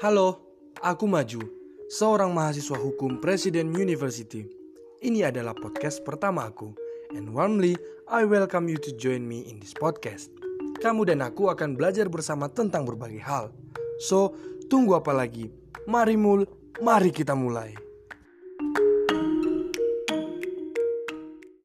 Halo, aku Maju, seorang mahasiswa hukum Presiden University. Ini adalah podcast pertama aku, and warmly I welcome you to join me in this podcast. Kamu dan aku akan belajar bersama tentang berbagai hal. So, tunggu apa lagi? Mari mul, mari kita mulai.